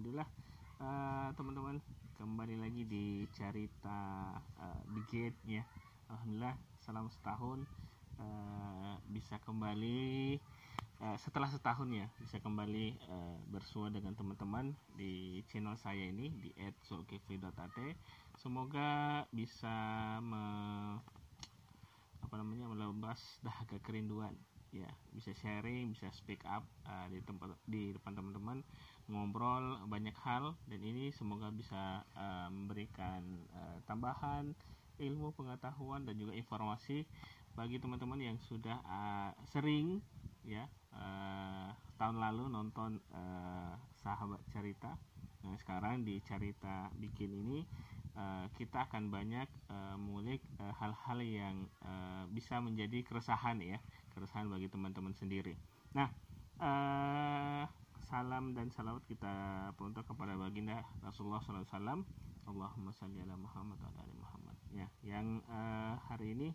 alhamdulillah. Uh, teman-teman kembali lagi di cerita uh, di gate ya. Alhamdulillah selama setahun uh, bisa kembali uh, setelah setahun ya bisa kembali uh, bersua dengan teman-teman di channel saya ini di @sulkifli.at semoga bisa me, apa namanya melepas dahaga kerinduan. Ya bisa sharing bisa speak up uh, di tempat di depan teman-teman ngobrol banyak hal dan ini semoga bisa uh, memberikan uh, tambahan ilmu pengetahuan dan juga informasi bagi teman-teman yang sudah uh, sering ya uh, tahun lalu nonton uh, sahabat cerita nah sekarang di cerita bikin ini uh, kita akan banyak uh, mengulik hal-hal uh, yang uh, bisa menjadi keresahan ya keresahan bagi teman-teman sendiri. Nah, uh, salam dan salawat kita peruntuk kepada baginda Rasulullah SAW. Allahumma salli ala Muhammad wa ala Muhammad. Ya, yang uh, hari ini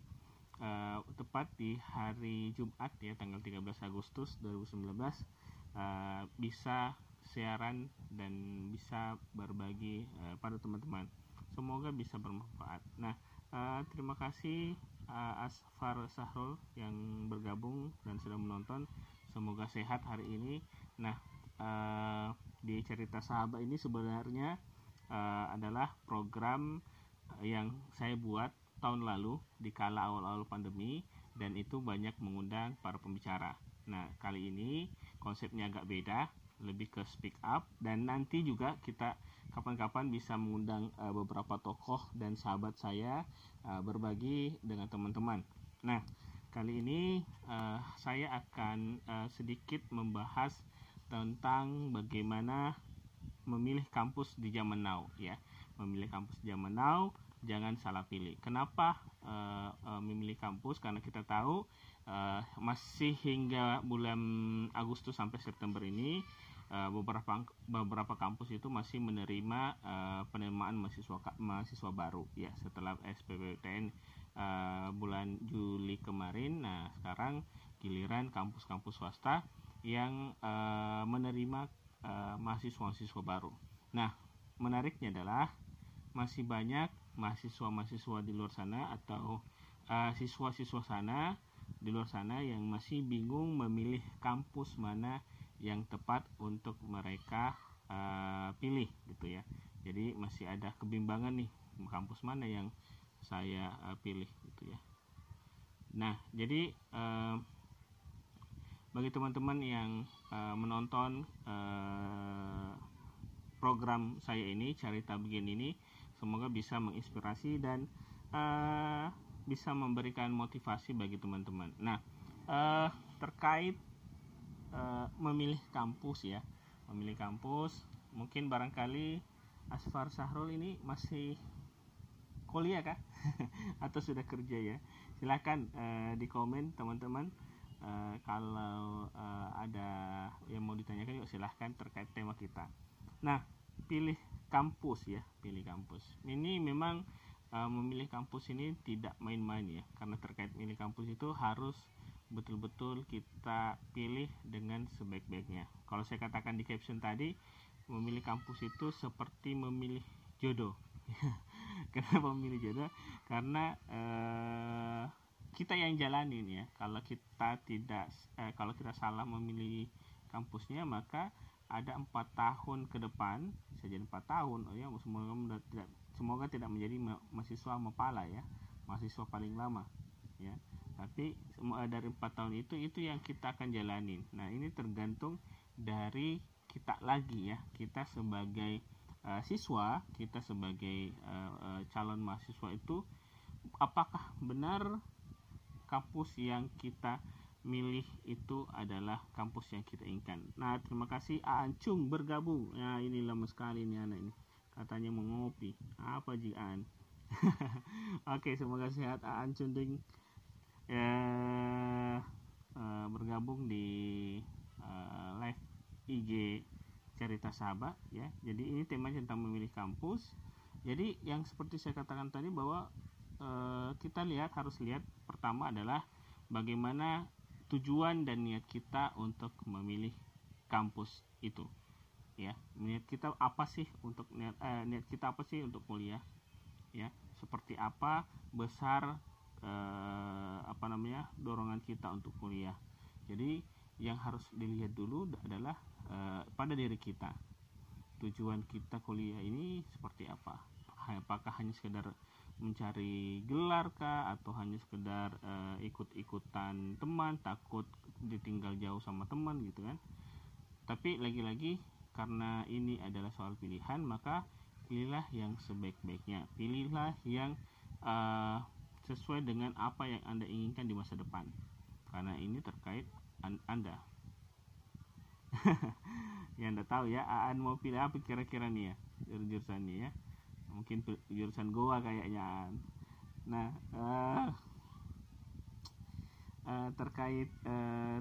uh, tepat di hari Jumat ya tanggal 13 Agustus 2019 uh, bisa siaran dan bisa berbagi uh, pada teman-teman. Semoga bisa bermanfaat. Nah, uh, terima kasih uh, Asfar Sahrul yang bergabung dan sudah menonton. Semoga sehat hari ini. Nah, uh, di cerita sahabat ini sebenarnya uh, adalah program yang saya buat tahun lalu di kala awal-awal pandemi dan itu banyak mengundang para pembicara. Nah, kali ini konsepnya agak beda, lebih ke speak up dan nanti juga kita kapan-kapan bisa mengundang uh, beberapa tokoh dan sahabat saya uh, berbagi dengan teman-teman. Nah, kali ini uh, saya akan uh, sedikit membahas tentang bagaimana memilih kampus di zaman now ya. Memilih kampus di zaman now jangan salah pilih. Kenapa uh, uh, memilih kampus? Karena kita tahu uh, masih hingga bulan Agustus sampai September ini uh, beberapa beberapa kampus itu masih menerima uh, penerimaan mahasiswa mahasiswa baru ya setelah SPPTN uh, bulan Juli kemarin. Nah, sekarang giliran kampus-kampus swasta yang uh, menerima mahasiswa-mahasiswa baru. Nah, menariknya adalah masih banyak mahasiswa-mahasiswa di luar sana atau siswa-siswa sana di luar sana yang masih bingung memilih kampus mana yang tepat untuk mereka uh, pilih gitu ya jadi masih ada kebimbangan nih kampus mana yang saya uh, pilih gitu ya nah jadi uh, bagi teman-teman yang uh, menonton uh, program saya ini cerita begini ini semoga bisa menginspirasi dan uh, bisa memberikan motivasi bagi teman-teman. Nah uh, terkait uh, memilih kampus ya memilih kampus mungkin barangkali Asfar Sahrul ini masih kuliah kah? Atau sudah kerja ya? Silahkan uh, di komen teman-teman uh, kalau uh, ada yang mau ditanyakan yuk silahkan terkait tema kita nah pilih kampus ya pilih kampus ini memang uh, memilih kampus ini tidak main-main ya karena terkait milih kampus itu harus betul-betul kita pilih dengan sebaik-baiknya. Kalau saya katakan di caption tadi, memilih kampus itu seperti memilih jodoh. Kenapa memilih jodoh? Karena eh, kita yang jalanin ya. Kalau kita tidak, eh, kalau kita salah memilih kampusnya, maka ada empat tahun ke depan, bisa jadi empat tahun. Oh ya, semoga tidak, semoga tidak menjadi mahasiswa mempala ya, mahasiswa paling lama ya tapi dari empat tahun itu itu yang kita akan jalanin nah ini tergantung dari kita lagi ya kita sebagai uh, siswa kita sebagai uh, uh, calon mahasiswa itu apakah benar kampus yang kita milih itu adalah kampus yang kita inginkan. Nah, terima kasih Ancung bergabung. Ya, ini lama sekali nih anak ini. Katanya mau ngopi. Apa Ji An? Oke, semoga sehat Ancung ding ya uh, bergabung di uh, live IG cerita sahabat ya jadi ini tema tentang memilih kampus jadi yang seperti saya katakan tadi bahwa uh, kita lihat harus lihat. Pertama adalah bagaimana tujuan dan niat kita untuk memilih kampus itu. Ya niat kita apa sih untuk niat eh, niat kita apa sih untuk kuliah? Ya seperti apa besar eh, apa namanya dorongan kita untuk kuliah? Jadi yang harus dilihat dulu adalah eh, pada diri kita. Tujuan kita kuliah ini seperti apa? Apakah hanya sekedar mencari gelar kah atau hanya sekedar uh, ikut-ikutan teman takut ditinggal jauh sama teman gitu kan? Tapi lagi-lagi karena ini adalah soal pilihan maka pilihlah yang sebaik-baiknya. Pilihlah yang uh, sesuai dengan apa yang anda inginkan di masa depan. Karena ini terkait an anda. Ya anda tahu ya Aan mau pilih apa kira-kira nih ya jurusan nih ya mungkin jurusan goa kayaknya. Nah uh, uh, terkait uh,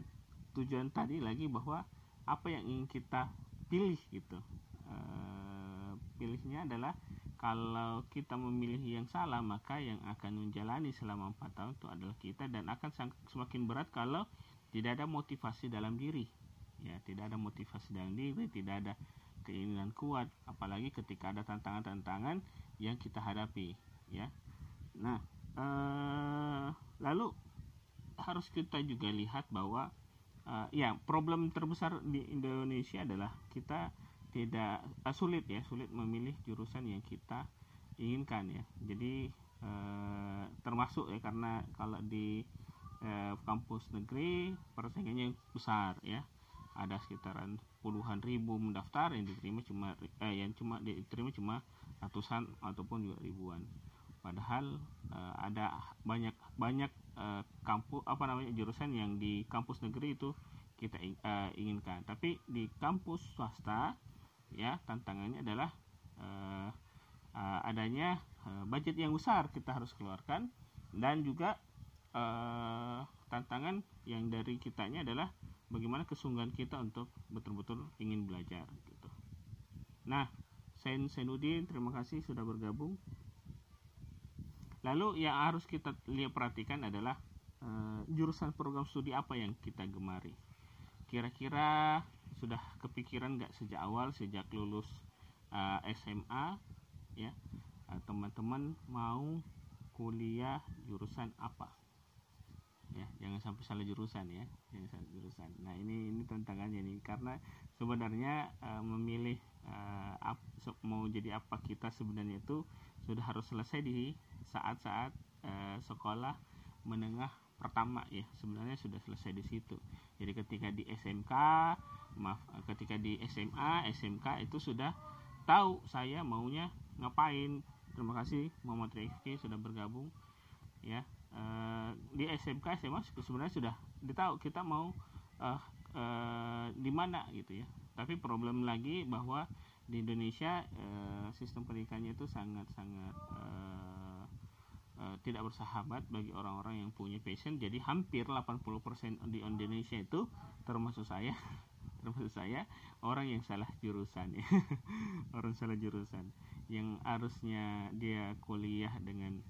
tujuan tadi lagi bahwa apa yang ingin kita pilih gitu. Uh, pilihnya adalah kalau kita memilih yang salah maka yang akan menjalani selama empat tahun itu adalah kita dan akan semakin berat kalau tidak ada motivasi dalam diri. Ya tidak ada motivasi dalam diri tidak ada keinginan kuat apalagi ketika ada tantangan-tantangan yang kita hadapi ya. Nah eh, lalu harus kita juga lihat bahwa eh, ya problem terbesar di Indonesia adalah kita tidak eh, sulit ya sulit memilih jurusan yang kita inginkan ya. Jadi eh, termasuk ya karena kalau di eh, kampus negeri persaingannya besar ya ada sekitaran puluhan ribu mendaftar yang diterima cuma eh, yang cuma diterima cuma ratusan ataupun juga ribuan. Padahal eh, ada banyak banyak eh, kampus apa namanya jurusan yang di kampus negeri itu kita eh, inginkan. Tapi di kampus swasta ya tantangannya adalah eh, eh, adanya eh, budget yang besar kita harus keluarkan. Dan juga eh, tantangan yang dari kitanya adalah bagaimana kesungguhan kita untuk betul-betul ingin belajar gitu. Nah, Sen Senudin terima kasih sudah bergabung. Lalu yang harus kita lihat perhatikan adalah uh, jurusan program studi apa yang kita gemari. Kira-kira sudah kepikiran nggak sejak awal sejak lulus uh, eh, SMA ya teman-teman mau kuliah jurusan apa? Ya. Jangan sampai salah jurusan ya. Jangan salah jurusan. Nah ini ini tantangannya nih. Karena sebenarnya uh, memilih uh, ap, mau jadi apa kita sebenarnya itu sudah harus selesai di saat-saat uh, sekolah menengah pertama ya. Sebenarnya sudah selesai di situ. Jadi ketika di SMK maaf ketika di SMA SMK itu sudah tahu saya maunya ngapain. Terima kasih Muhammad Rifki sudah bergabung ya uh, di SMK SMA sebenarnya sudah ditahu kita mau uh, uh, di mana gitu ya. Tapi problem lagi bahwa di Indonesia uh, sistem pendidikannya itu sangat sangat uh, uh, tidak bersahabat bagi orang-orang yang punya passion. Jadi hampir 80% di Indonesia itu termasuk saya termasuk saya orang yang salah jurusan ya. Orang salah jurusan. Yang harusnya dia kuliah dengan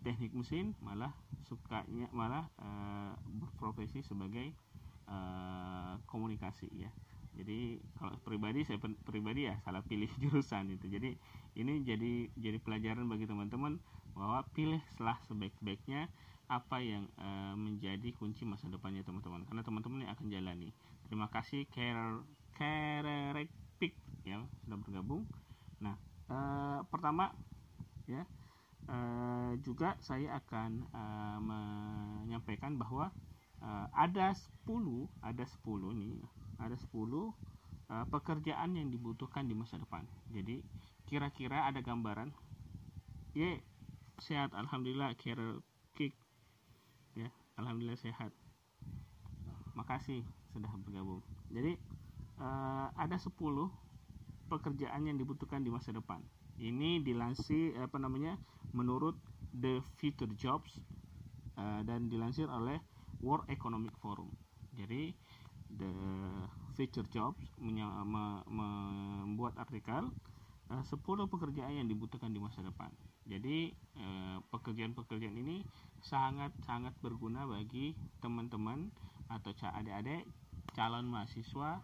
teknik mesin malah sukanya malah uh, berprofesi sebagai uh, komunikasi ya. Jadi kalau pribadi saya pribadi ya salah pilih jurusan itu. Jadi ini jadi jadi pelajaran bagi teman-teman bahwa pilih setelah sebaik-baiknya apa yang uh, menjadi kunci masa depannya teman-teman. Karena teman-teman yang akan jalani. Terima kasih care care ya sudah bergabung. Nah uh, pertama ya uh, juga saya akan uh, menyampaikan bahwa uh, ada 10 ada 10 nih ada 10 uh, pekerjaan yang dibutuhkan di masa depan. Jadi kira-kira ada gambaran? Ya sehat alhamdulillah kira kick. Ya alhamdulillah sehat. Makasih sudah bergabung. Jadi uh, ada 10 pekerjaan yang dibutuhkan di masa depan ini dilansir apa namanya menurut The Future Jobs uh, dan dilansir oleh World Economic Forum. Jadi The Future Jobs membuat artikel uh, 10 pekerjaan yang dibutuhkan di masa depan. Jadi uh, pekerjaan-pekerjaan ini sangat sangat berguna bagi teman-teman atau adik-adik calon mahasiswa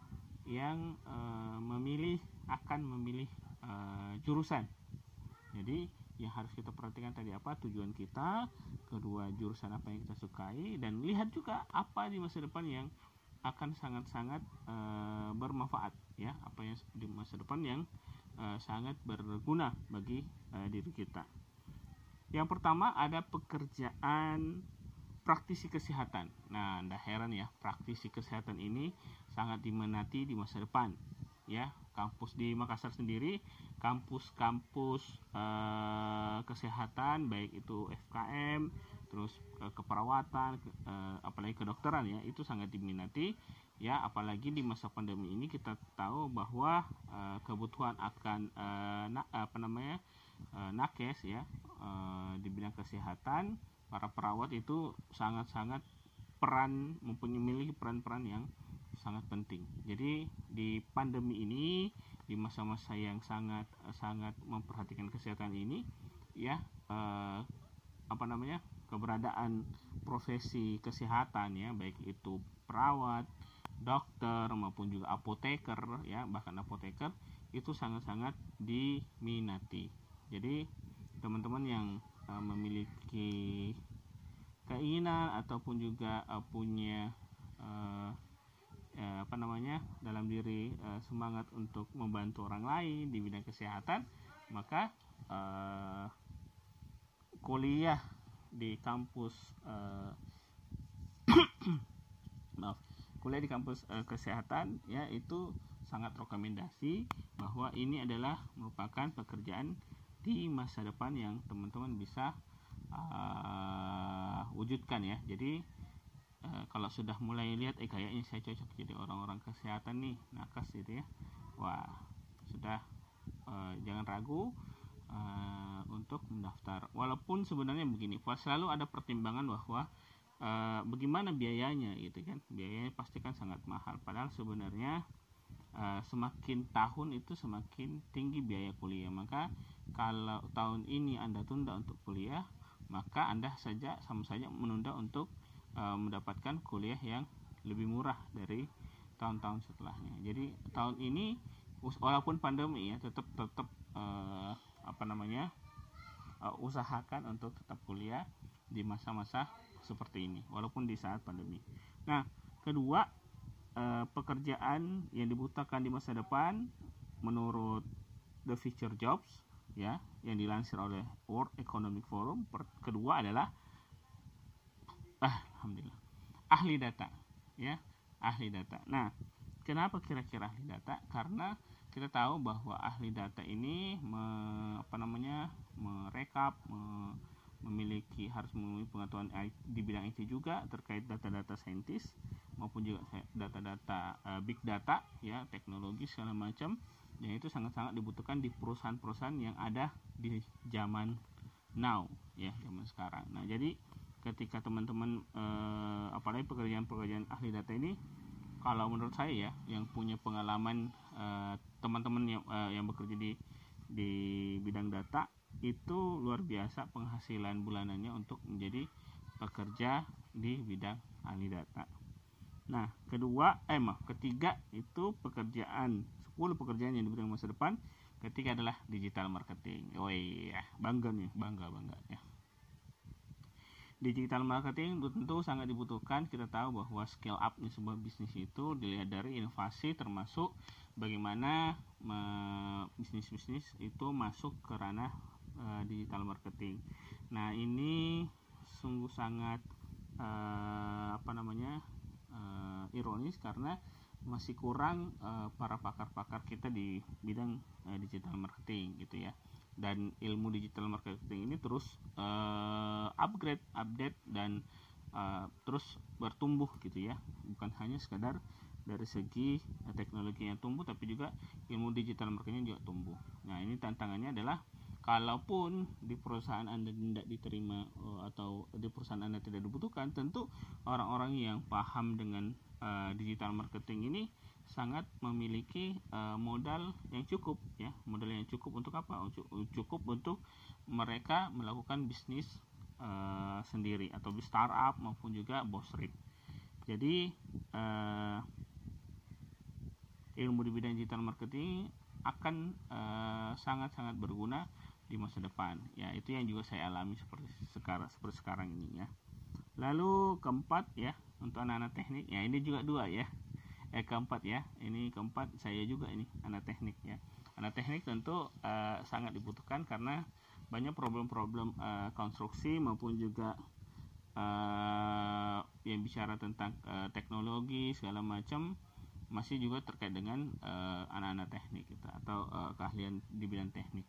yang uh, memilih akan memilih uh, jurusan. Jadi yang harus kita perhatikan tadi apa tujuan kita, kedua jurusan apa yang kita sukai dan lihat juga apa di masa depan yang akan sangat-sangat uh, bermanfaat ya, apa yang di masa depan yang uh, sangat berguna bagi uh, diri kita. Yang pertama ada pekerjaan praktisi kesehatan. Nah, Anda heran ya, praktisi kesehatan ini sangat diminati di masa depan. Ya, kampus di Makassar sendiri kampus-kampus uh, kesehatan baik itu FKM terus uh, keperawatan uh, apalagi kedokteran ya itu sangat diminati. Ya apalagi di masa pandemi ini kita tahu bahwa uh, kebutuhan akan na, apa namanya nakes ya uh, di bidang kesehatan para perawat itu sangat-sangat peran mempunyai peran-peran yang sangat penting. Jadi di pandemi ini di masa-masa yang sangat sangat memperhatikan kesehatan ini ya eh, apa namanya keberadaan profesi kesehatan ya baik itu perawat, dokter maupun juga apoteker ya bahkan apoteker itu sangat-sangat diminati. Jadi teman-teman yang uh, memiliki keinginan ataupun juga uh, punya uh, eh, apa namanya dalam diri eh, semangat untuk membantu orang lain di bidang kesehatan maka eh, kuliah di kampus maaf kuliah di kampus eh, kesehatan ya itu sangat rekomendasi bahwa ini adalah merupakan pekerjaan di masa depan yang teman-teman bisa uh, wujudkan ya. Jadi Eh, kalau sudah mulai lihat eh kayaknya saya cocok jadi orang-orang kesehatan nih nakes gitu ya. Wah sudah uh, jangan ragu uh, untuk mendaftar. Walaupun sebenarnya begini selalu ada pertimbangan bahwa uh, bagaimana biayanya gitu kan. Biayanya pasti kan sangat mahal. Padahal sebenarnya uh, semakin tahun itu semakin tinggi biaya kuliah. Maka kalau tahun ini anda tunda untuk kuliah maka anda saja sama saja menunda untuk uh, mendapatkan kuliah yang lebih murah dari tahun-tahun setelahnya. Jadi tahun ini walaupun pandemi ya tetap tetap uh, apa namanya uh, usahakan untuk tetap kuliah di masa-masa seperti ini walaupun di saat pandemi. Nah kedua uh, pekerjaan yang dibutuhkan di masa depan menurut the future jobs ya yang dilansir oleh World Economic Forum kedua adalah ah alhamdulillah. Ahli data ya. Ahli data. Nah kenapa kira-kira ahli data? Karena kita tahu bahwa ahli data ini me, apa namanya merekap me, memiliki harus memiliki pengetahuan di bidang IT juga terkait data-data saintis maupun juga data-data uh, big data ya teknologi segala macam. Dan itu sangat-sangat dibutuhkan di perusahaan-perusahaan yang ada di zaman now ya zaman sekarang. Nah jadi ketika teman-teman eh, apalagi pekerjaan-pekerjaan ahli data ini kalau menurut saya ya yang punya pengalaman eh, teman-teman yang eh, yang bekerja di di bidang data itu luar biasa penghasilan bulanannya untuk menjadi pekerja di bidang ahli data. Nah, kedua, eh maaf, ketiga itu pekerjaan 10 pekerjaan yang diberikan masa depan. Ketiga adalah digital marketing. Oh iya, bangga nih, bangga bangga ya digital marketing tentu sangat dibutuhkan. Kita tahu bahwa scale up di sebuah bisnis itu dilihat dari inovasi termasuk bagaimana bisnis-bisnis itu masuk ke ranah uh, digital marketing. Nah ini sungguh sangat uh, apa namanya uh, ironis karena masih kurang uh, para pakar-pakar kita di bidang uh, digital marketing gitu ya dan ilmu digital marketing ini terus uh, upgrade, update dan uh, terus bertumbuh gitu ya. Bukan hanya sekadar dari segi teknologi yang tumbuh tapi juga ilmu digital marketing juga tumbuh. Nah, ini tantangannya adalah kalaupun di perusahaan Anda tidak diterima atau di perusahaan Anda tidak dibutuhkan, tentu orang-orang yang paham dengan uh, digital marketing ini sangat memiliki uh, modal yang cukup ya modal yang cukup untuk apa cukup untuk mereka melakukan bisnis uh, sendiri atau startup maupun juga bos rip jadi uh, ilmu di bidang digital marketing akan sangat-sangat berguna di masa depan. Ya, itu yang juga saya alami seperti sekarang seperti sekarang ini ya. Lalu keempat ya, untuk anak-anak teknik, ya ini juga dua ya. Eh keempat ya, ini keempat saya juga ini anak teknik ya. Anak teknik tentu uh, sangat dibutuhkan karena banyak problem-problem uh, konstruksi maupun juga uh, yang bicara tentang uh, teknologi segala macam masih juga terkait dengan anak-anak uh, teknik gitu, atau uh, keahlian di bidang teknik.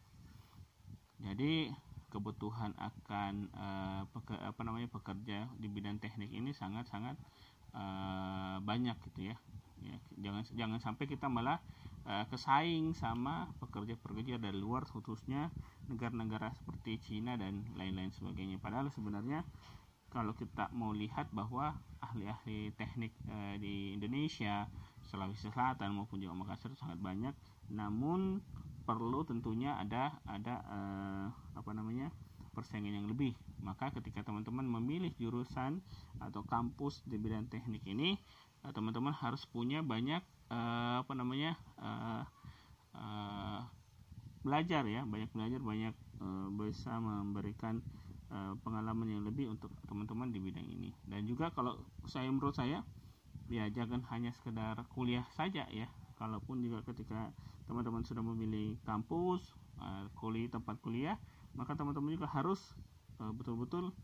Jadi kebutuhan akan uh, peke, apa namanya pekerja di bidang teknik ini sangat-sangat uh, banyak gitu ya. Ya. Jangan jangan sampai kita malah uh, kesaing sama pekerja-pekerja dari luar khususnya negara-negara seperti Cina dan lain-lain sebagainya. Padahal sebenarnya kalau kita mau lihat bahwa ahli-ahli teknik uh, di Indonesia, Sulawesi Selatan maupun juga Makassar sangat banyak, namun perlu tentunya ada ada uh, apa namanya persaingan yang lebih. Maka ketika teman-teman memilih jurusan atau kampus di bidang teknik ini, teman-teman harus punya banyak uh, apa namanya uh, uh, belajar ya banyak belajar banyak uh, bisa memberikan uh, pengalaman yang lebih untuk teman-teman di bidang ini. Dan juga kalau saya menurut saya ya jangan hanya sekedar kuliah saja ya. Kalaupun juga ketika teman-teman sudah memilih kampus uh, kuliah tempat kuliah maka teman-teman juga harus betul-betul uh,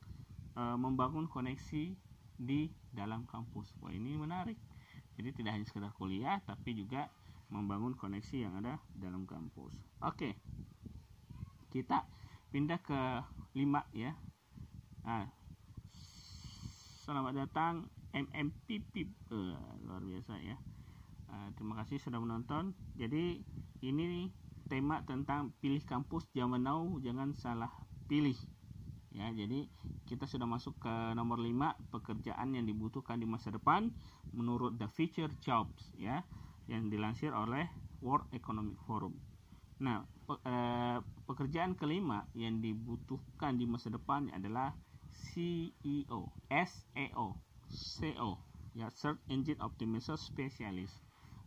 uh, membangun koneksi di dalam kampus. Wah ini menarik. Jadi tidak hanya sekedar kuliah tapi juga membangun koneksi yang ada dalam kampus. Oke. Kita pindah ke 5 ya. Nah, selamat datang MMPP uh, luar biasa ya. Uh, terima kasih sudah menonton. Jadi ini tema tentang pilih kampus. Zaman now jangan salah pilih ya jadi kita sudah masuk ke nomor 5 pekerjaan yang dibutuhkan di masa depan menurut the future jobs ya yang dilansir oleh World Economic Forum nah eh, pekerjaan kelima yang dibutuhkan di masa depan adalah CEO SEO SEO ya Search Engine Optimization Specialist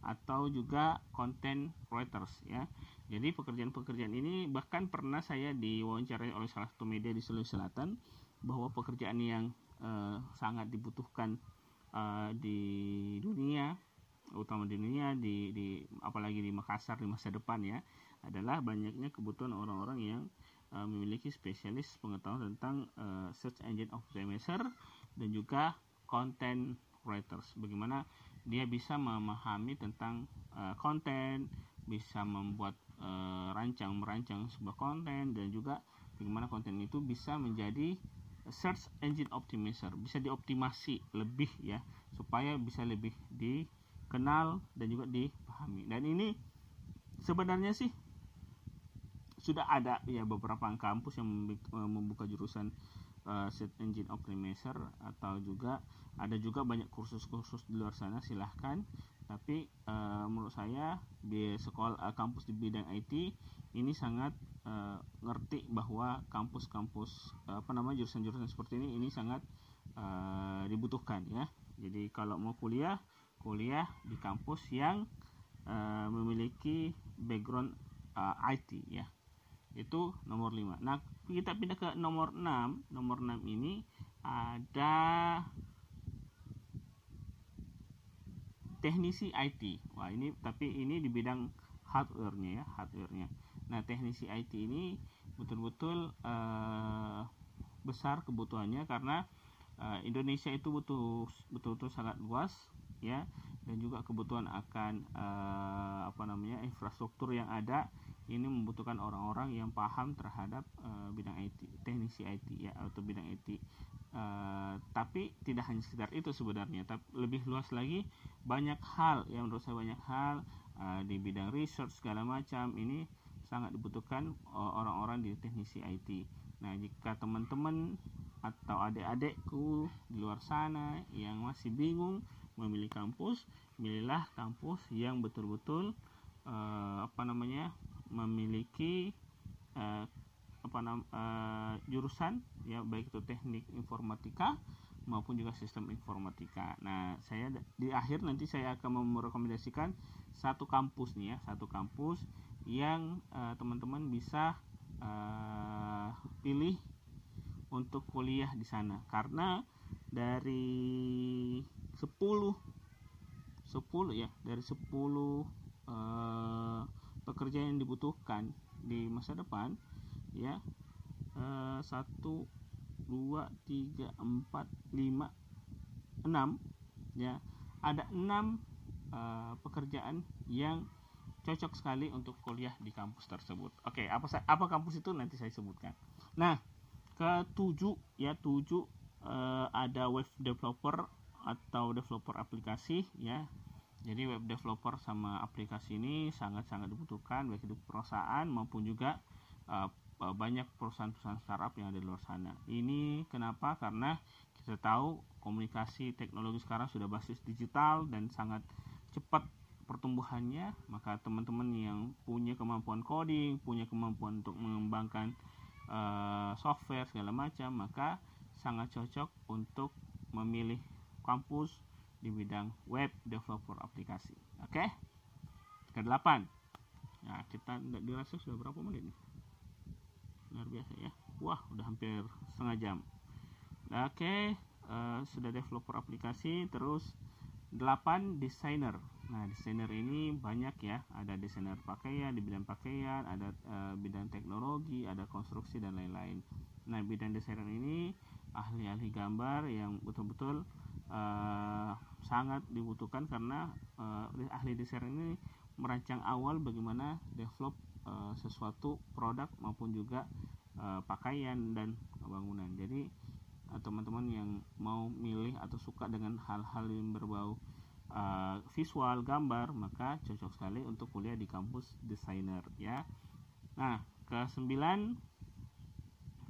atau juga content writers ya. Jadi pekerjaan-pekerjaan ini bahkan pernah saya diwawancarai oleh salah satu media di Sulawesi Selatan bahwa pekerjaan yang uh, sangat dibutuhkan uh, di dunia utama di dunia di, di apalagi di Makassar di masa depan ya adalah banyaknya kebutuhan orang-orang yang uh, memiliki spesialis pengetahuan tentang uh, search engine optimizer dan juga content writers. Bagaimana dia bisa memahami tentang uh, bisa membuat uh, rancang merancang sebuah konten dan juga bagaimana konten itu bisa menjadi search engine optimizer, bisa dioptimasi lebih ya supaya bisa lebih dikenal dan juga dipahami. Dan ini sebenarnya sih sudah ada ya beberapa kampus yang membuka jurusan uh, search engine optimizer atau juga ada juga banyak kursus-kursus di luar sana silahkan tapi uh, menurut saya di sekolah uh, kampus di bidang IT ini sangat uh, ngerti bahwa kampus-kampus uh, apa namanya jurusan-jurusan seperti ini ini sangat uh, dibutuhkan ya. Jadi kalau mau kuliah kuliah di kampus yang uh, memiliki background uh, IT ya. Itu nomor 5 nah kita pindah ke nomor 6 nomor 6 ini ada teknisi IT. Wah, ini tapi ini di bidang hardware-nya ya, hardware-nya. Nah, teknisi IT ini betul-betul uh, besar kebutuhannya karena uh, Indonesia itu butuh betul-betul sangat luas ya dan juga kebutuhan akan uh, apa namanya infrastruktur yang ada ini membutuhkan orang-orang yang paham terhadap uh, bidang IT, teknisi IT ya atau bidang IT. Uh, tapi tidak hanya sekedar itu sebenarnya, tapi lebih luas lagi banyak hal yang menurut saya banyak hal uh, di bidang research segala macam ini sangat dibutuhkan orang-orang di teknisi IT. Nah, jika teman-teman atau adik-adikku di luar sana yang masih bingung memilih kampus, pilihlah kampus yang betul-betul uh, apa namanya memiliki uh, apa nam, uh, jurusan ya baik itu teknik informatika maupun juga sistem informatika. Nah, saya di akhir nanti saya akan merekomendasikan satu kampus nih ya satu kampus yang uh, teman-teman bisa uh, pilih untuk kuliah di sana karena dari 10 10 ya dari 10 uh, pekerjaan yang dibutuhkan di masa depan ya uh, 1 2 3 4 5 6 ya ada 6 uh, pekerjaan yang cocok sekali untuk kuliah di kampus tersebut. Oke, apa apa kampus itu nanti saya sebutkan. Nah, ketujuh ya tujuh uh, ada web developer atau developer aplikasi ya. Jadi web developer sama aplikasi ini sangat-sangat dibutuhkan baik di perusahaan maupun juga uh, banyak perusahaan-perusahaan startup yang ada di luar sana. Ini kenapa? Karena kita tahu komunikasi teknologi sekarang sudah basis digital dan sangat cepat pertumbuhannya, maka teman-teman yang punya kemampuan coding, punya kemampuan untuk mengembangkan uh, software segala macam, maka sangat cocok untuk memilih kampus di bidang web developer aplikasi. Oke? Okay? Ke-8. Nah, kita dirasa sudah berapa menit nih? Luar biasa ya. Wah, udah hampir setengah jam. Oke, okay, uh, eh, sudah developer aplikasi, terus 8 desainer Nah, desainer ini banyak ya, ada desainer pakaian di bidang pakaian, ada e, bidang teknologi, ada konstruksi dan lain-lain. Nah, bidang desainer ini ahli-ahli gambar yang betul-betul e, sangat dibutuhkan karena e, ahli desainer ini merancang awal bagaimana develop e, sesuatu produk maupun juga e, pakaian dan bangunan. Jadi teman-teman yang mau milih atau suka dengan hal-hal yang berbau uh, visual gambar maka cocok sekali untuk kuliah di kampus desainer ya nah ke sembilan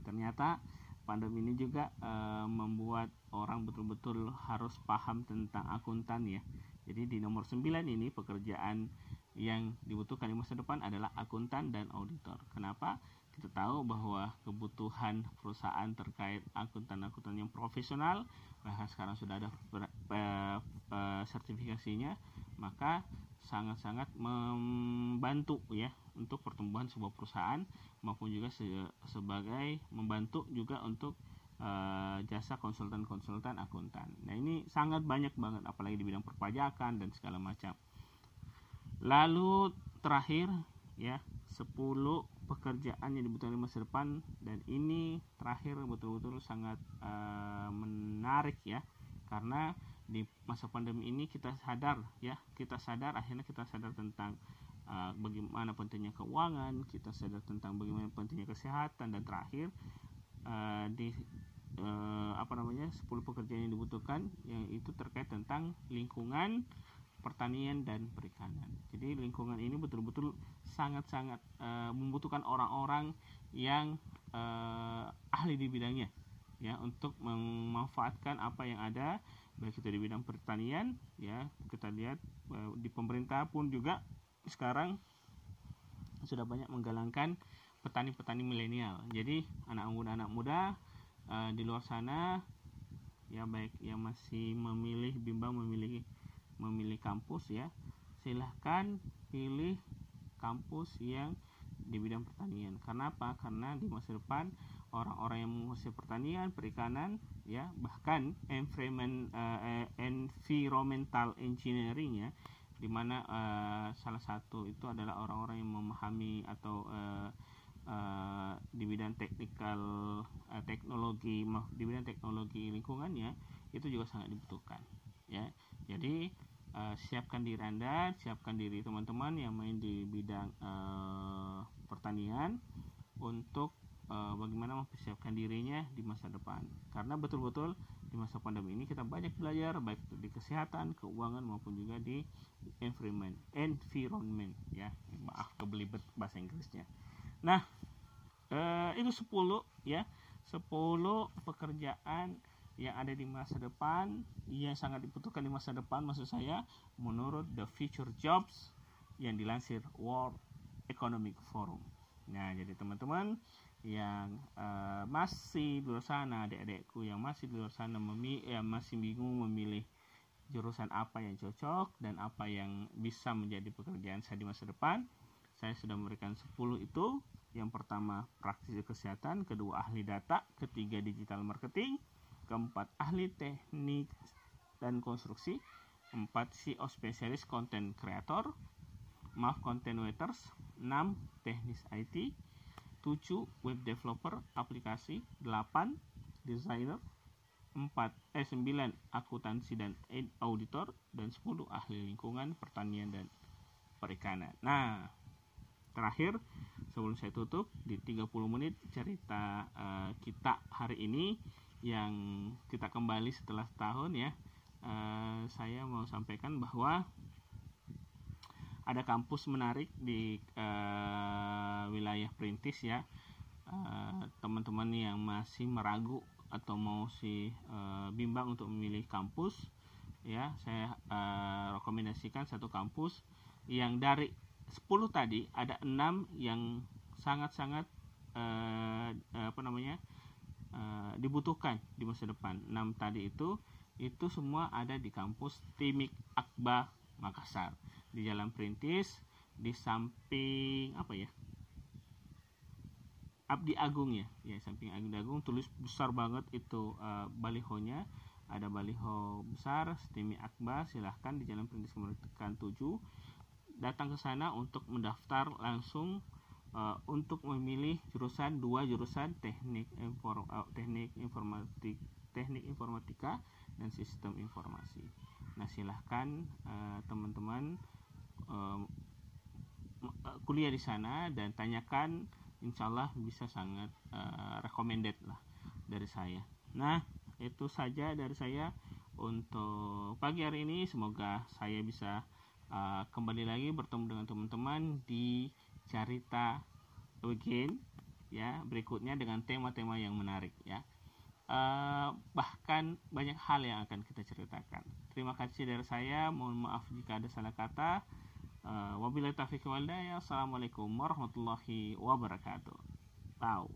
ternyata pandemi ini juga uh, membuat orang betul-betul harus paham tentang akuntan ya. Jadi di nomor 9 ini pekerjaan yang dibutuhkan di masa depan adalah akuntan dan auditor. Kenapa? Kita tahu bahwa kebutuhan perusahaan terkait akuntan-akuntan yang profesional bahkan sekarang sudah ada sertifikasinya maka sangat-sangat membantu ya untuk pertumbuhan sebuah perusahaan maupun juga se sebagai membantu juga untuk uh, jasa konsultan-konsultan akuntan. Nah, ini sangat banyak banget apalagi di bidang perpajakan dan segala macam. Lalu terakhir ya 10 pekerjaan yang dibutuhkan di masa depan dan ini terakhir betul-betul sangat uh, menarik ya karena di masa pandemi ini kita sadar ya kita sadar akhirnya kita sadar tentang uh, bagaimana pentingnya keuangan kita sadar tentang bagaimana pentingnya kesehatan dan terakhir uh, di uh, apa namanya 10 pekerjaan yang dibutuhkan yang itu terkait tentang lingkungan pertanian dan perikanan. Jadi lingkungan ini betul-betul sangat-sangat uh, membutuhkan orang-orang yang uh, ahli di bidangnya ya untuk memanfaatkan apa yang ada baik itu di bidang pertanian ya kita lihat di pemerintah pun juga sekarang sudah banyak menggalangkan petani-petani milenial. Jadi anak muda anak muda uh, di luar sana ya baik yang masih memilih bimbang memilih memilih kampus ya silahkan pilih kampus yang di bidang pertanian karena apa karena di masa depan orang-orang yang menguasai pertanian perikanan ya bahkan environment uh, environmental engineering ya di mana uh, salah satu itu adalah orang-orang yang memahami atau uh, uh, di bidang teknikal uh, teknologi di bidang teknologi lingkungannya itu juga sangat dibutuhkan ya. Jadi uh, siapkan diri anda siapkan diri teman-teman yang main di bidang uh, pertanian untuk uh, bagaimana mempersiapkan dirinya di masa depan. Karena betul-betul di masa pandemi ini kita banyak belajar baik di kesehatan keuangan maupun juga di environment environment ya. Maaf kebelibet bahasa Inggrisnya. Nah uh, itu 10 ya. 10 pekerjaan yang ada di masa depan yang sangat dibutuhkan di masa depan maksud saya menurut the future jobs yang dilansir World Economic Forum. Nah, jadi teman-teman yang uh, masih di luar sana, adik-adikku yang masih di luar sana memilih, yang masih bingung memilih jurusan apa yang cocok dan apa yang bisa menjadi pekerjaan saya di masa depan. Saya sudah memberikan 10 itu. Yang pertama praktisi kesehatan, kedua ahli data, ketiga digital marketing, keempat ahli teknik dan konstruksi, empat CEO spesialis content creator, maaf content waiters, 6 teknis IT, 7 web developer aplikasi, 8 designer, 4 eh 9 akuntansi dan auditor dan 10 ahli lingkungan, pertanian dan perikanan. Nah, terakhir sebelum saya tutup di 30 menit cerita uh, kita hari ini yang kita kembali setelah setahun ya uh, saya mau sampaikan bahwa ada kampus menarik di uh, wilayah Perintis ya teman-teman uh, yang masih meragu atau mau si uh, bimbang untuk memilih kampus ya saya uh, rekomendasikan satu kampus yang dari 10 tadi ada enam yang sangat-sangat uh, apa namanya uh, dibutuhkan di masa depan. Enam tadi itu itu semua ada di kampus Timik Akba Makassar di Jalan Perintis di samping apa ya? Abdi Agung ya? Ya samping Abdi Agung tulis besar banget itu uh, balihonya. Ada baliho besar Stimi Akbar silahkan di Jalan Perintis Kemerdekaan 7 datang ke sana untuk mendaftar langsung uh, untuk memilih jurusan dua jurusan teknik inform, uh, teknik informatik teknik informatika dan sistem informasi. Nah silahkan uh, teman-teman kuliah di sana dan tanyakan, insya Allah bisa sangat uh, recommended lah dari saya. Nah itu saja dari saya untuk pagi hari ini. Semoga saya bisa uh, kembali lagi bertemu dengan teman-teman di cerita weekend ya berikutnya dengan tema-tema yang menarik ya uh, bahkan banyak hal yang akan kita ceritakan terima kasih dari saya mohon maaf jika ada salah kata uh, wabillahi taufiq walhidayah assalamualaikum warahmatullahi wabarakatuh. Tahu